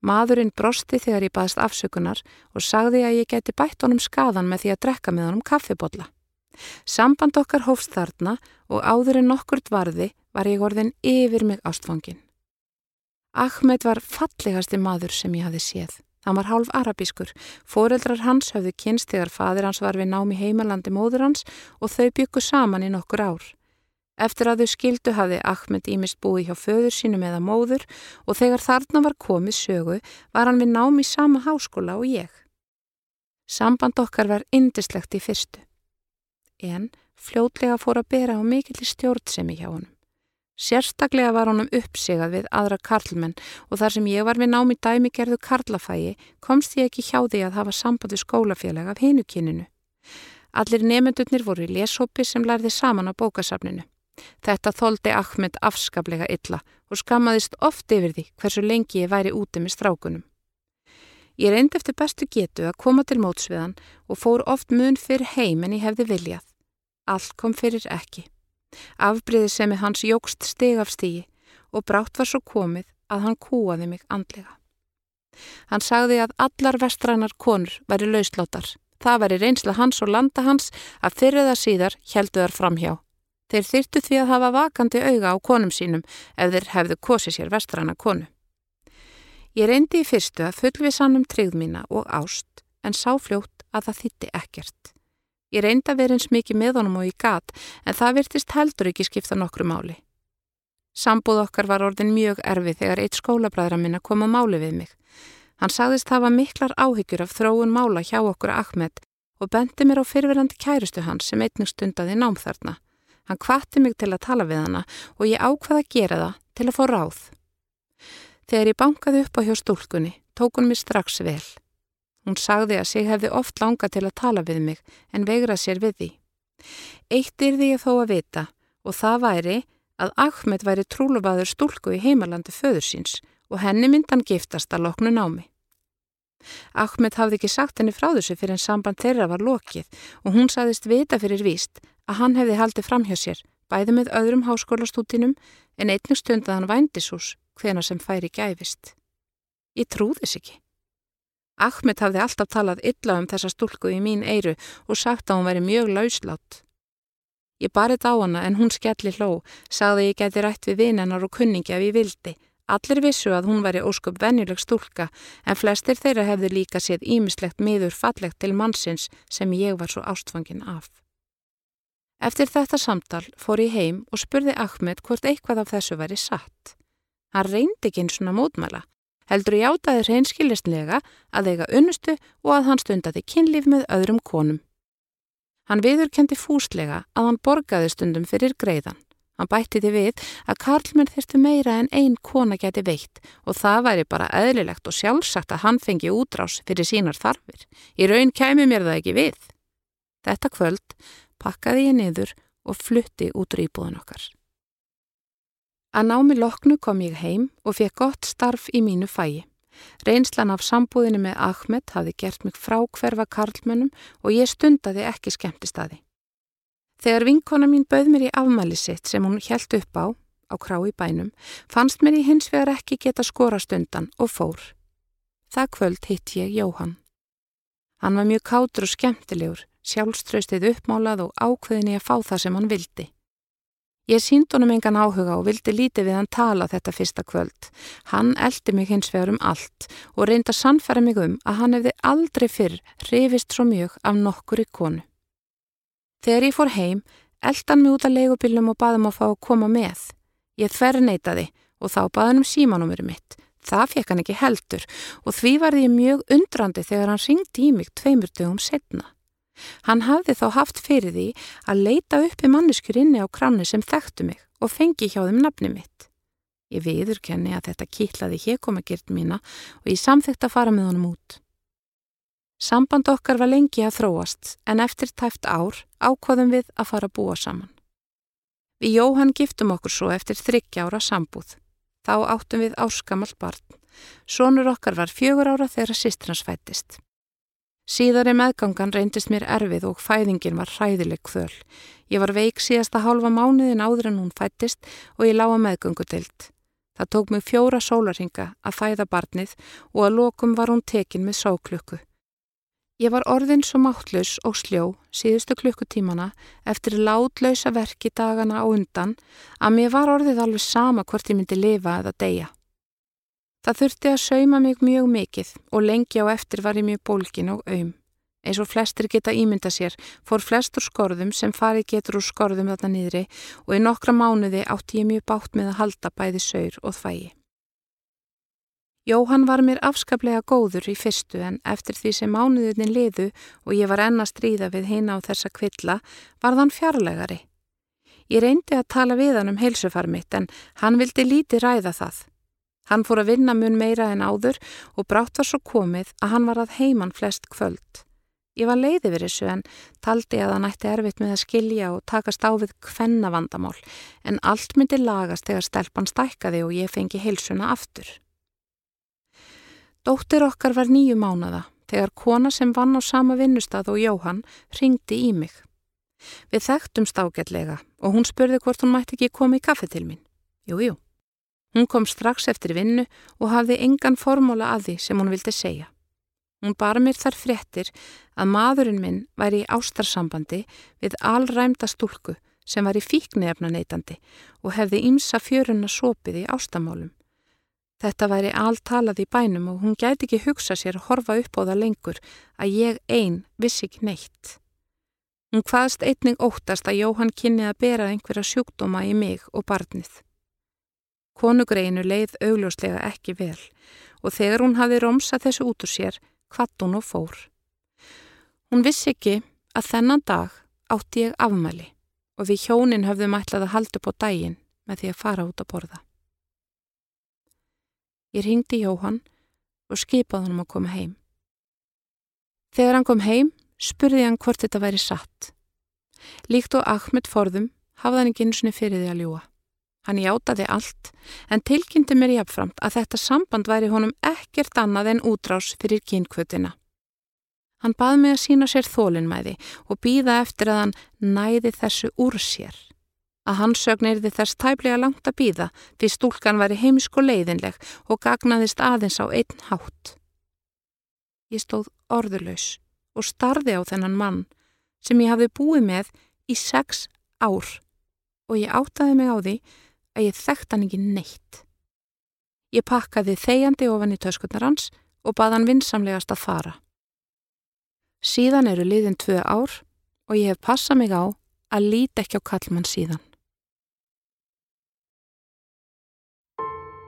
Maðurinn brosti þegar ég baðist afsökunar og sagði að ég geti bætt honum skadan með því að drekka með honum kaffibotla. Samband okkar hófst þarna og áður en nokkurt varði var ég orðin yfir mig ástfangin. Ahmed var fallegasti maður sem ég hafi séð. Hann var hálf arabískur. Fóreldrar hans höfðu kynst þegar fadir hans var við námi heimalandi móður hans og þau byggu saman í nokkur ár. Eftir að þau skildu hafði Ahmed ímist búið hjá föður sínum eða móður og þegar þarna var komið sögu var hann við námi í sama háskóla og ég. Samband okkar var indislegt í fyrstu. En fljótlega fór að bera á mikill stjórnsemi hjá honum. Sérstaklega var honum uppsigað við aðra karlmenn og þar sem ég var við námi dæmigerðu karlafægi komst ég ekki hjá því að hafa sambandi skólafélag af hinukinninu. Allir nefndurnir voru í leshópi sem lærði saman á bókasafninu. Þetta þóldi Ahmed afskaplega illa og skammaðist oft yfir því hversu lengi ég væri úti með strákunum. Ég reyndi eftir bestu getu að koma til mótsviðan og fór oft mun fyrir heim en ég hefði viljað. Allt kom fyrir ekki. Afbriði sem er hans jógst steg af stígi og brátt var svo komið að hann kúaði mig andlega. Hann sagði að allar vestrænar konur væri lauslótar. Það væri reynsla hans og landa hans að fyrir það síðar heldu þar framhjá. Þeir þyrtu því að hafa vakandi auga á konum sínum ef þeir hefðu kosið sér vestrana konu. Ég reyndi í fyrstu að fullvisan um tryggð mína og ást en sá fljótt að það þýtti ekkert. Ég reyndi að vera eins mikið með honum og ég gat en það virtist heldur ekki skipta nokkru máli. Sambúð okkar var orðin mjög erfið þegar eitt skólabræðra minna kom að máli við mig. Hann sagðist hafa miklar áhyggjur af þróun mála hjá okkur Ahmed og bendi mér á fyrverandi kærustu hans sem einnig stundaði námþarna. Hann kvatti mig til að tala við hana og ég ákvaði að gera það til að fá ráð. Þegar ég bankaði upp á hjá stúlkunni, tók hún mér strax vel. Hún sagði að sig hefði oft langað til að tala við mig en veigrað sér við því. Eitt því ég þó að vita og það væri að Ahmed væri trúlubaður stúlku í heimalandi föður síns og henni myndan giftast að loknu námi. Ahmed hafði ekki sagt henni frá þessu fyrir en samband þeirra var lokið og hún saðist vita fyrir víst að hann hefði haldið fram hjá sér, bæði með öðrum háskólastútinum en einnig stund að hann vændisús hvena sem færi gæfist. Ég trúðis ekki. Ahmed hafði alltaf talað illa um þessa stúlku í mín eiru og sagt að hún væri mjög lauslátt. Ég barið á hana en hún skelli hló, sagði ég geti rætt við vinennar og kunningi ef ég vildi. Allir vissu að hún væri ósköp venjuleg stúlka en flestir þeirra hefði líka séð ímislegt miður fallegt til mannsins sem ég var svo ástfangin af. Eftir þetta samtal fór ég heim og spurði Ahmed hvort eitthvað af þessu væri satt. Hann reyndi ekki eins og mótmæla, heldur ég átaði reynskilistlega að eiga unnustu og að hann stundaði kynlíf með öðrum konum. Hann viðurkendi fúslega að hann borgaði stundum fyrir greiðan. Hann bætti því við að Karlmann þurftu meira en einn kona geti veitt og það væri bara eðlilegt og sjálfsagt að hann fengi útrás fyrir sínar þarfir. Í raun kæmi mér það ekki við. Þetta kvöld pakkaði ég niður og flutti út úr íbúðan okkar. Að námi loknu kom ég heim og fekk gott starf í mínu fæi. Reynslan af sambúðinu með Ahmed hafði gert mig frá hverfa karlmönnum og ég stundaði ekki skemmtistaði. Þegar vinkona mín bauð mér í afmæli sitt sem hún helt upp á, á krá í bænum, fannst mér í hins vegar ekki geta skora stundan og fór. Það kvöld hitt ég Jóhann. Hann var mjög kátur og skemmtilegur, sjálfströystið uppmálað og ákveðin í að fá það sem hann vildi. Ég sínd honum engan áhuga og vildi lítið við hann tala þetta fyrsta kvöld. Hann eldi mig hins vegar um allt og reynda sannfæra mig um að hann hefði aldrei fyrr reyfist svo mjög af nokkur í konu. Þegar ég fór heim, eldan mig út af leigubillum og baðum að fá að koma með. Ég þverr neytaði og þá baðan um símanúmuru mitt. Það fekk hann ekki heldur og því varði ég mjög undrandi þegar hann ringdi í mig tveimur dögum setna. Hann hafði þá haft fyrir því að leita uppi manneskur inni á kranni sem þekktu mig og fengi hjá þeim nafni mitt. Ég viðurkenni að þetta kýtlaði hérkomagirt mína og ég samþykta að fara með honum út. Samband okkar var lengi að þróast en eftir tæft ár ákvaðum við að fara að búa saman. Við Jóhann giftum okkur svo eftir þryggjára sambúð. Þá áttum við áskamalt barn. Sónur okkar var fjögur ára þegar sýstrans fættist. Síðari meðgangan reyndist mér erfið og fæðingin var hræðileg kvöl. Ég var veik síðasta hálfa mánuðin áður en hún fættist og ég lága meðgöngudild. Það tók mig fjóra sólarhinga að fæða barnið og að lokum var hún tekin með sáklukku. Ég var orðin svo máttlaus og sljó síðustu klukkutímana eftir látlausa verki dagana á undan að mér var orðið alveg sama hvort ég myndi lifa eða deyja. Það þurfti að sauma mig mjög mikið og lengi á eftir var ég mjög bólkin og auðm. Eins og flestir geta ímynda sér fór flestur skorðum sem farið getur úr skorðum þarna niðri og í nokkra mánuði átti ég mjög bátt með að halda bæði saur og þvægi. Jóhann var mér afskaplega góður í fyrstu en eftir því sem mánuðinni liðu og ég var enna stríða við heina á þessa kvilla var þann fjarlægari. Ég reyndi að tala við hann um heilsufar mitt en hann vildi líti ræða það. Hann fór að vinna mun meira en áður og brátt var svo komið að hann var að heiman flest kvöld. Ég var leiði verið þessu en taldi að hann ætti erfitt með að skilja og takast á við hvenna vandamál en allt myndi lagast þegar stelpann stækkaði og ég fengi heilsuna aftur. Dóttir okkar var nýju mánada þegar kona sem vann á sama vinnustad og Jóhann ringdi í mig. Við þekktum stákjallega og hún spurði hvort hún mætti ekki koma í kaffe til mín. Jújú. Jú. Hún kom strax eftir vinnu og hafði engan formóla að því sem hún vildi segja. Hún bar mér þar fréttir að maðurinn minn væri í ástarsambandi við allræmda stúlku sem var í fíknefna neytandi og hefði ymsa fjöruna sopið í ástamálum. Þetta væri alltalað í bænum og hún gæti ekki hugsa sér að horfa upp á það lengur að ég einn vissi ekki neitt. Hún hvaðst einning óttast að Jóhann kynni að bera einhverja sjúkdóma í mig og barnið. Konugreinu leið augljóslega ekki vel og þegar hún hafi romsað þessu út úr sér, hvatt hún og fór. Hún vissi ekki að þennan dag átti ég afmæli og við hjónin höfðum ætlað að halda upp á daginn með því að fara út að borða. Ég ringdi Jóhann og skipaði hann að koma heim. Þegar hann kom heim, spurði hann hvort þetta væri satt. Líkt og Ahmed forðum hafði hann ekki eins og fyrir því að ljúa. Hann játaði allt en tilkynnti mér jáfnframt að þetta samband væri honum ekkert annað en útrás fyrir kynkvötina. Hann bað mig að sína sér þólinnmæði og býða eftir að hann næði þessu úr sér. Að hann sögnirði þess tæplega langt að býða því stúlkan væri heimsk og leiðinleg og gagnaðist aðeins á einn hátt. Ég stóð orðurlaus og starði á þennan mann sem ég hafði búið með í sex ár og ég áttaði mig á því að ég þekkt hann ekki neitt. Ég pakkaði þegjandi ofan í töskunnar hans og bað hann vinsamlegast að fara. Síðan eru liðin tvö ár og ég hef passað mig á að líti ekki á kallmann síðan.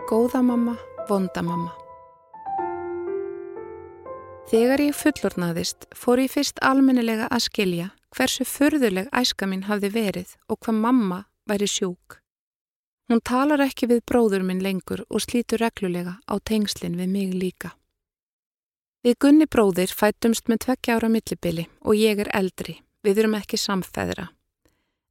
Góða mamma, vonda mamma. Þegar ég fullornaðist fór ég fyrst almennilega að skilja hversu förðuleg æska mín hafði verið og hvað mamma væri sjúk. Hún talar ekki við bróður minn lengur og slítur reglulega á tengslinn við mig líka. Við Gunni bróðir fætumst með tvekkja ára millibili og ég er eldri, við erum ekki samfæðra.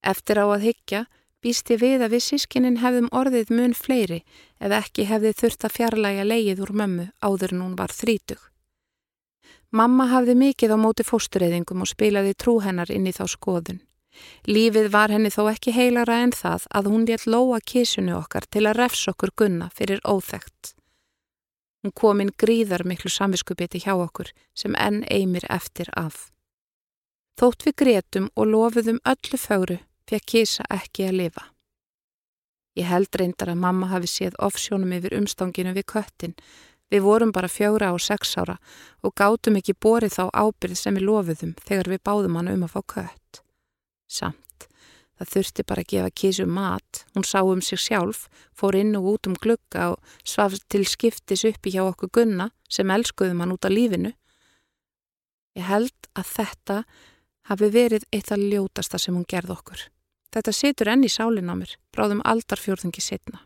Eftir á að higgja býst ég við að við sískinnin hefðum orðið mun fleiri ef ekki hefði þurft að fjarlæga leið úr mömmu áður en hún var þrítug. Mamma hafði mikið á móti fóstureyðingum og spilaði trú hennar inn í þá skoðun. Lífið var henni þó ekki heilara en það að hún létt lóa kísunu okkar til að refs okkur gunna fyrir óþægt. Hún kom inn gríðar miklu samviskubiti hjá okkur sem enn eimir eftir af. Þótt við gretum og lofuðum öllu fögru fekk kísa ekki að lifa. Ég held reyndar að mamma hafi séð offsjónum yfir umstanginu við köttin. Við vorum bara fjögra og sex ára og gátum ekki borið þá ábyrð sem við lofuðum þegar við báðum hann um að fá kött. Samt, það þurfti bara að gefa kísu mat, hún sá um sig sjálf, fór inn og út um glugga og svaf til skiptis uppi hjá okkur gunna sem elskuðum hann út af lífinu. Ég held að þetta hafi verið eitt af ljótasta sem hún gerð okkur. Þetta situr enn í sálinn á mér, bráðum aldarfjörðungi setna.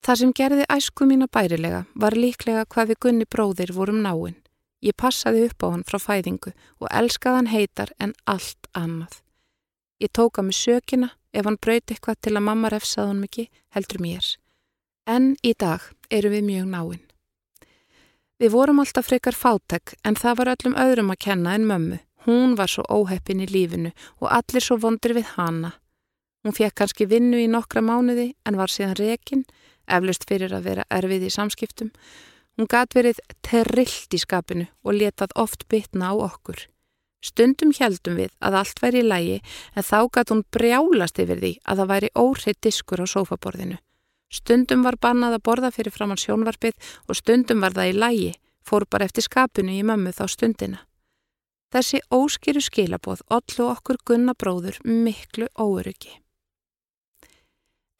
Það sem gerði æsku mína bærilega var líklega hvað við gunni bróðir vorum náinn. Ég passaði upp á hann frá fæðingu og elskaði hann heitar en allt annað. Ég tóka mig sökina ef hann brauti eitthvað til að mamma refsaði hann mikið, heldur mér. En í dag eru við mjög náinn. Við vorum alltaf frekar fátek en það var öllum öðrum að kenna en mömmu. Hún var svo óheppin í lífinu og allir svo vondir við hana. Hún fekk kannski vinnu í nokkra mánuði en var síðan rekin, eflust fyrir að vera erfið í samskiptum. Hún gat verið terrillt í skapinu og letað oft bytna á okkur. Stundum heldum við að allt væri í lægi en þá gat hún brjálast yfir því að það væri óreitt diskur á sófaborðinu. Stundum var bannað að borða fyrir framann sjónvarpið og stundum var það í lægi, fór bara eftir skapinu í mömmu þá stundina. Þessi óskýru skilaboð ollu okkur gunna bróður miklu óöryggi.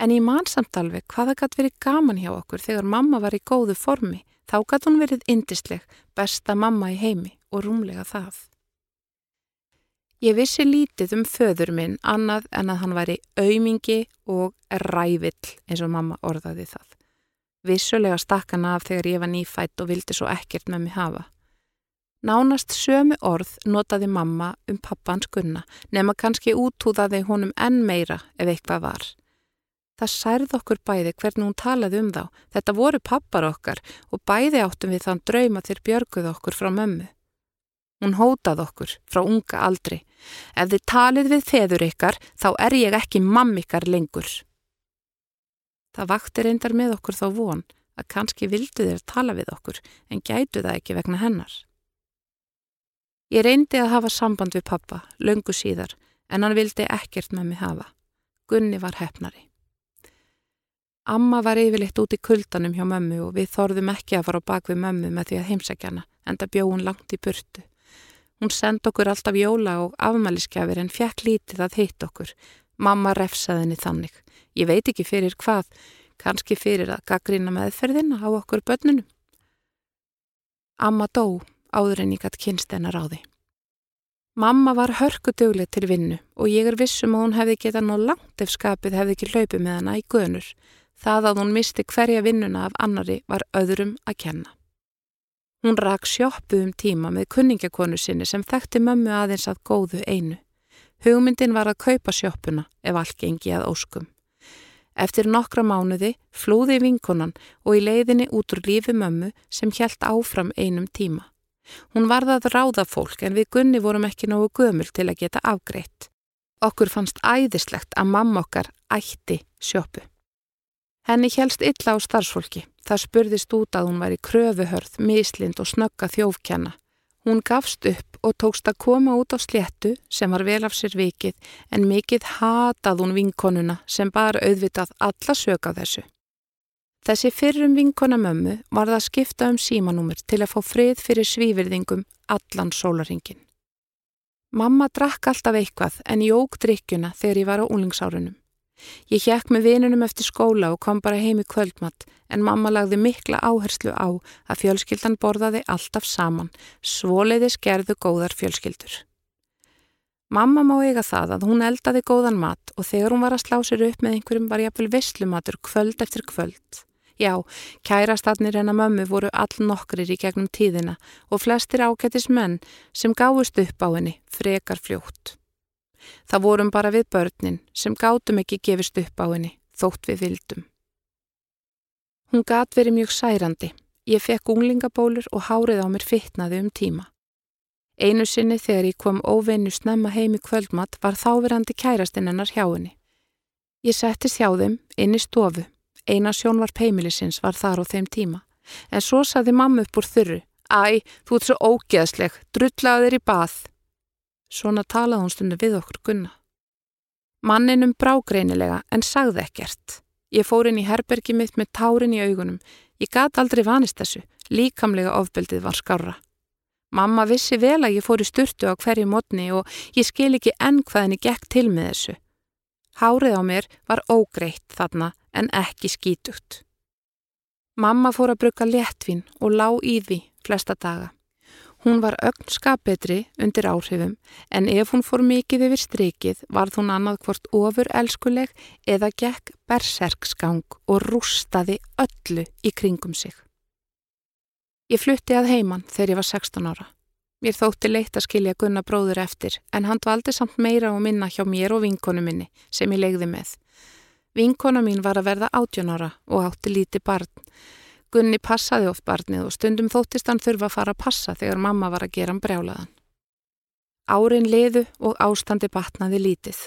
En ég man samt alveg hvaða gætt verið gaman hjá okkur þegar mamma var í góðu formi, þá gætt hún verið indisleg, besta mamma í heimi og rúmlega það. Ég vissi lítið um föður minn annað en að hann væri aumingi og rævill eins og mamma orðaði það. Vissulega stakkan af þegar ég var nýfætt og vildi svo ekkert með mig hafa. Nánast sömu orð notaði mamma um pappans gunna nema kannski útúðaði honum enn meira ef eitthvað var. Það særð okkur bæði hvernig hún talaði um þá. Þetta voru pappar okkar og bæði áttum við þann drauma til björguð okkur frá mömmu. Hún hótað okkur frá unga aldri. Ef þið talið við þeður ykkar þá er ég ekki mammikar lengur. Það vakti reyndar með okkur þá von að kannski vildu þér tala við okkur en gætu það ekki vegna hennar. Ég reyndi að hafa samband við pappa, löngu síðar, en hann vildi ekkert með mig hafa. Gunni var hefnari. Amma var yfirleitt út í kuldanum hjá mömmu og við þorðum ekki að fara á bak við mömmu með því að heimsækja hana, enda bjóð hún langt í burtu. Hún send okkur alltaf jóla og afmæliskefir en fjekk lítið að hitt okkur. Mamma refsaði henni þannig. Ég veit ekki fyrir hvað, kannski fyrir að gaggrina meðferðina á okkur börnunum. Amma dó áður en ég gætt kynst hennar á því. Mamma var hörkudugleg til vinnu og ég er vissum að hún hefði getað ná langt ef skapið hefði ekki hlaupið með hana í gönur. Það að hún misti hverja vinnuna af annari var öðrum að kenna. Hún rak sjóppu um tíma með kunningakonu sinni sem þekkti mömmu aðeins að góðu einu. Hugmyndin var að kaupa sjóppuna ef allt gengi að óskum. Eftir nokkra mánuði flúði vinkonan og í leiðinni út úr lífi mömmu sem hjælt áfram einum tíma. Hún varða að ráða fólk en við Gunni vorum ekki nógu gömul til að geta afgreitt. Okkur fannst æðislegt að mamma okkar ætti sjöpu. Henni helst illa á starfsfólki. Það spurðist út að hún var í kröfuhörð, mislind og snögga þjófkjanna. Hún gafst upp og tókst að koma út á sléttu sem var vel af sér vikið en mikið hatað hún vinkonuna sem bara auðvitað alla sög á þessu. Þessi fyrrum vinkona mömmu var það skipta um símanúmur til að fá frið fyrir svívirðingum allan sólaringin. Mamma drakk alltaf eitthvað en óg drikkjuna þegar ég var á úlingsárunum. Ég hjekk með vinunum eftir skóla og kom bara heim í kvöldmatt en mamma lagði mikla áherslu á að fjölskyldan borðaði alltaf saman, svoleiði skerðu góðar fjölskyldur. Mamma má eiga það að hún eldaði góðan mat og þegar hún var að slá sér upp með einhverjum var ég að vel visslumatur kvöld eftir kvöld. Já, kærastadnir hennar mömmu voru all nokkrir í gegnum tíðina og flestir ákættis menn sem gáðust upp á henni frekar fljótt. Það vorum bara við börnin sem gátum ekki gefist upp á henni þótt við vildum. Hún gat verið mjög særandi. Ég fekk unglingabólur og hárið á mér fittnaði um tíma. Einu sinni þegar ég kom óveinu snemma heim í kvöldmatt var þáverandi kærastinn hennar hjá henni. Ég settist hjá þeim inn í stofu Eina sjónvarp heimilisins var þar á þeim tíma. En svo saði mamma upp úr þurru. Æ, þú ert svo ógeðsleg, drullaði þér í bað. Svona talaði hún stundu við okkur gunna. Manninum brágreinilega en sagði ekkert. Ég fór inn í herbergi mitt með tárin í augunum. Ég gat aldrei vanist þessu. Líkamlega ofbeldið var skára. Mamma vissi vel að ég fór í sturtu á hverju mótni og ég skil ekki enn hvað henni gekk til með þessu. Hárið á mér var ógreitt þarna en ekki skítugt. Mamma fór að bruka léttvin og lá í því flesta daga. Hún var ögn skapetri undir áhrifum en ef hún fór mikið yfir strikið varð hún annað hvort ofur elskuleg eða gekk berserksgang og rústaði öllu í kringum sig. Ég flutti að heiman þegar ég var 16 ára. Mér þótti leitt að skilja Gunnar bróður eftir en hann dvaldi samt meira og minna hjá mér og vinkonu minni sem ég legði með. Vinkona mín var að verða 18 ára og átti líti barn Gunni passaði oft barnið og stundum þóttist hann þurfa að fara að passa þegar mamma var að gera hann brjálaðan. Árin liðu og ástandi batnaði lítið.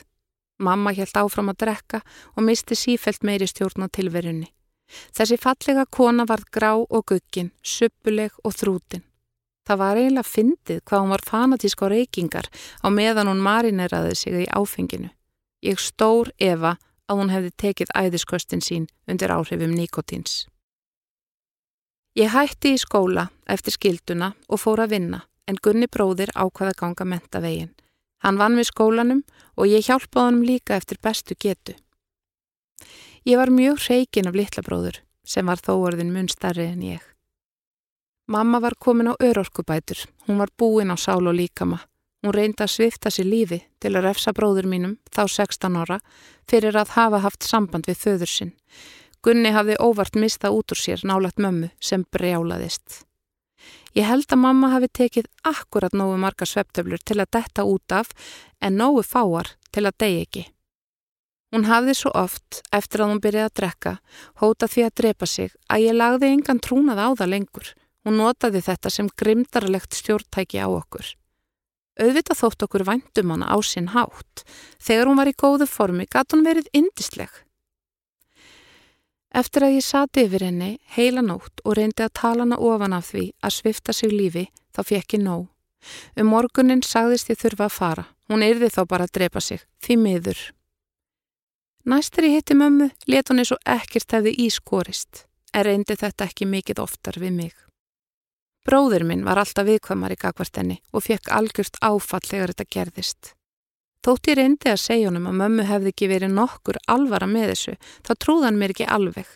Mamma helt áfram að drekka og misti sífelt meiri stjórn á tilverunni. Þessi fallega kona varð grá og guggin, suppuleg og þrútin. Það var eiginlega fyndið hvað hún var fanatísk á reykingar á meðan hún marineraði sig í áfenginu. Ég stór Eva að hún hefði tekið æðisköstin sín undir áhrifum nikotins. Ég hætti í skóla eftir skilduna og fór að vinna en Gunni bróðir ákvaða ganga menta veginn. Hann vann við skólanum og ég hjálpaði honum líka eftir bestu getu. Ég var mjög hreikin af litla bróður sem var þó orðin mun starri en ég. Mamma var komin á örorkubætur, hún var búin á sál og líkama. Hún reyndi að svifta sér lífi til að refsa bróður mínum, þá 16 ára, fyrir að hafa haft samband við föður sinn. Gunni hafði óvart mistað út úr sér nálagt mömmu sem brjálaðist. Ég held að mamma hafi tekið akkurat nógu marga sveptöflur til að detta út af en nógu fáar til að degi ekki. Hún hafði svo oft, eftir að hún byrjaði að drekka, hóta því að drepa sig að ég lagði engan trúnað á það lengur. Hún notaði þetta sem grimdarlegt stjórntæki á okkur. Auðvitað þótt okkur væntum hana á sinn hátt. Þegar hún var í góðu formi gatt hún verið indisleg. Eftir að ég sati yfir henni heila nótt og reyndi að tala hana ofan af því að svifta sig lífi þá fekk ég nóg. Um morgunin sagðist ég þurfa að fara. Hún yrði þá bara að drepa sig. Því miður. Næstur ég hitti mömmu let hún eins og ekkert hefði ískorist en reyndi þetta ekki mikið oftar við mig. Bróður minn var alltaf viðkvamar í gagvart henni og fekk algjört áfall þegar þetta gerðist. Þótt ég reyndi að segja honum að mömmu hefði ekki verið nokkur alvara með þessu, þá trúði hann mér ekki alveg.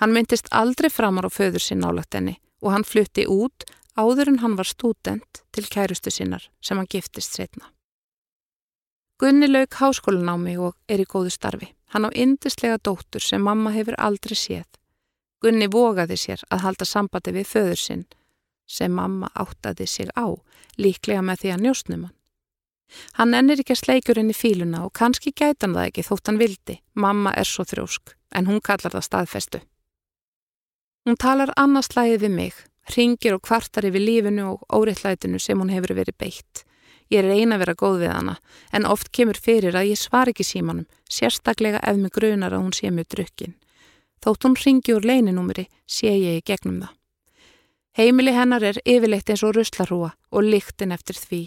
Hann myndist aldrei framar á föður sinn álagt henni og hann flutti út áður en hann var stúdent til kærustu sinnar sem hann giftist setna. Gunni lauk háskólanámi og er í góðu starfi. Hann á indislega dóttur sem mamma hefur aldrei séð. Gunni vogaði sér að halda sambandi við föður sinn sem mamma áttaði sig á, líklega með því að njóstnum hann. Hann ennir ekki að sleikjur henni fíluna og kannski gæti hann það ekki þótt hann vildi. Mamma er svo þrjósk, en hún kallar það staðfestu. Hún talar annars lægið við mig, ringir og kvartar yfir lífinu og óriðlætinu sem hún hefur verið beitt. Ég eina að vera góð við hana, en oft kemur fyrir að ég svar ekki símanum, sérstaklega ef mig grunar að hún sé mjög drukkin. Þótt hún ringi úr leininúmeri, sé ég í gegnum það. Heimili hennar er yfirleitt eins og ruslarúa og lyktin eftir því.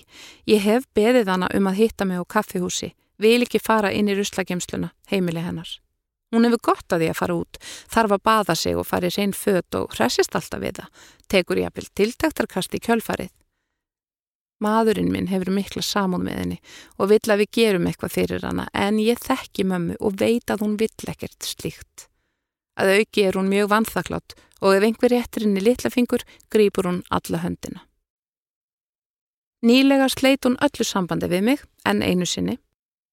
Ég hef beðið hana um að hitta mig á kaffihúsi, vil ekki fara inn í ruslagemsluna, heimili hennar. Hún hefur gott að því að fara út, þarf að baða sig og fari reyn fött og hressist alltaf við það, tekur ég að byrja tiltaktarkast í kjölfarið. Maðurinn minn hefur mikla samúð með henni og vill að við gerum eitthvað fyrir hana en ég þekki mömmu og veit að hún vill ekkert slíkt. Að auki er hún mjög vanþaklátt og ef einhver réttir henni litlafingur grýpur hún alla höndina. Nýlega sleit hún öllu sambandi við mig en einu sinni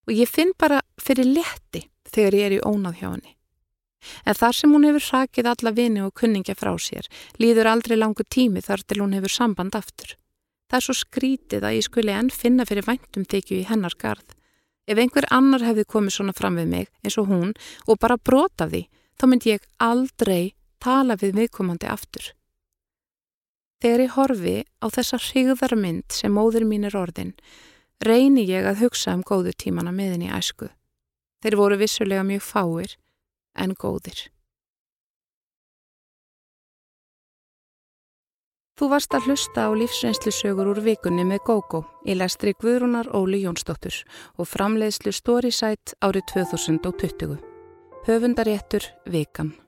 og ég finn bara fyrir letti þegar ég er í ónáð hjá henni. En þar sem hún hefur sakið alla vini og kunningja frá sér líður aldrei langu tími þar til hún hefur samband aftur. Það er svo skrítið að ég skuli enn finna fyrir væntum þykju í hennar garð. Ef einhver annar hefði komið svona fram við mig eins og hún og bara brota því, þá myndi ég aldrei tala við viðkomandi aftur. Þegar ég horfi á þessa hrigðarmynd sem móður mín er orðin, reyni ég að hugsa um góðu tímana meðin í æsku. Þeir voru vissulega mjög fáir en góðir. Þú varst að hlusta á lífsreynslusögur úr vikunni með GóGó í lestri Guðrúnar Óli Jónsdóttur og framleiðslu Storysight árið 2020. Höfundaréttur Vikan.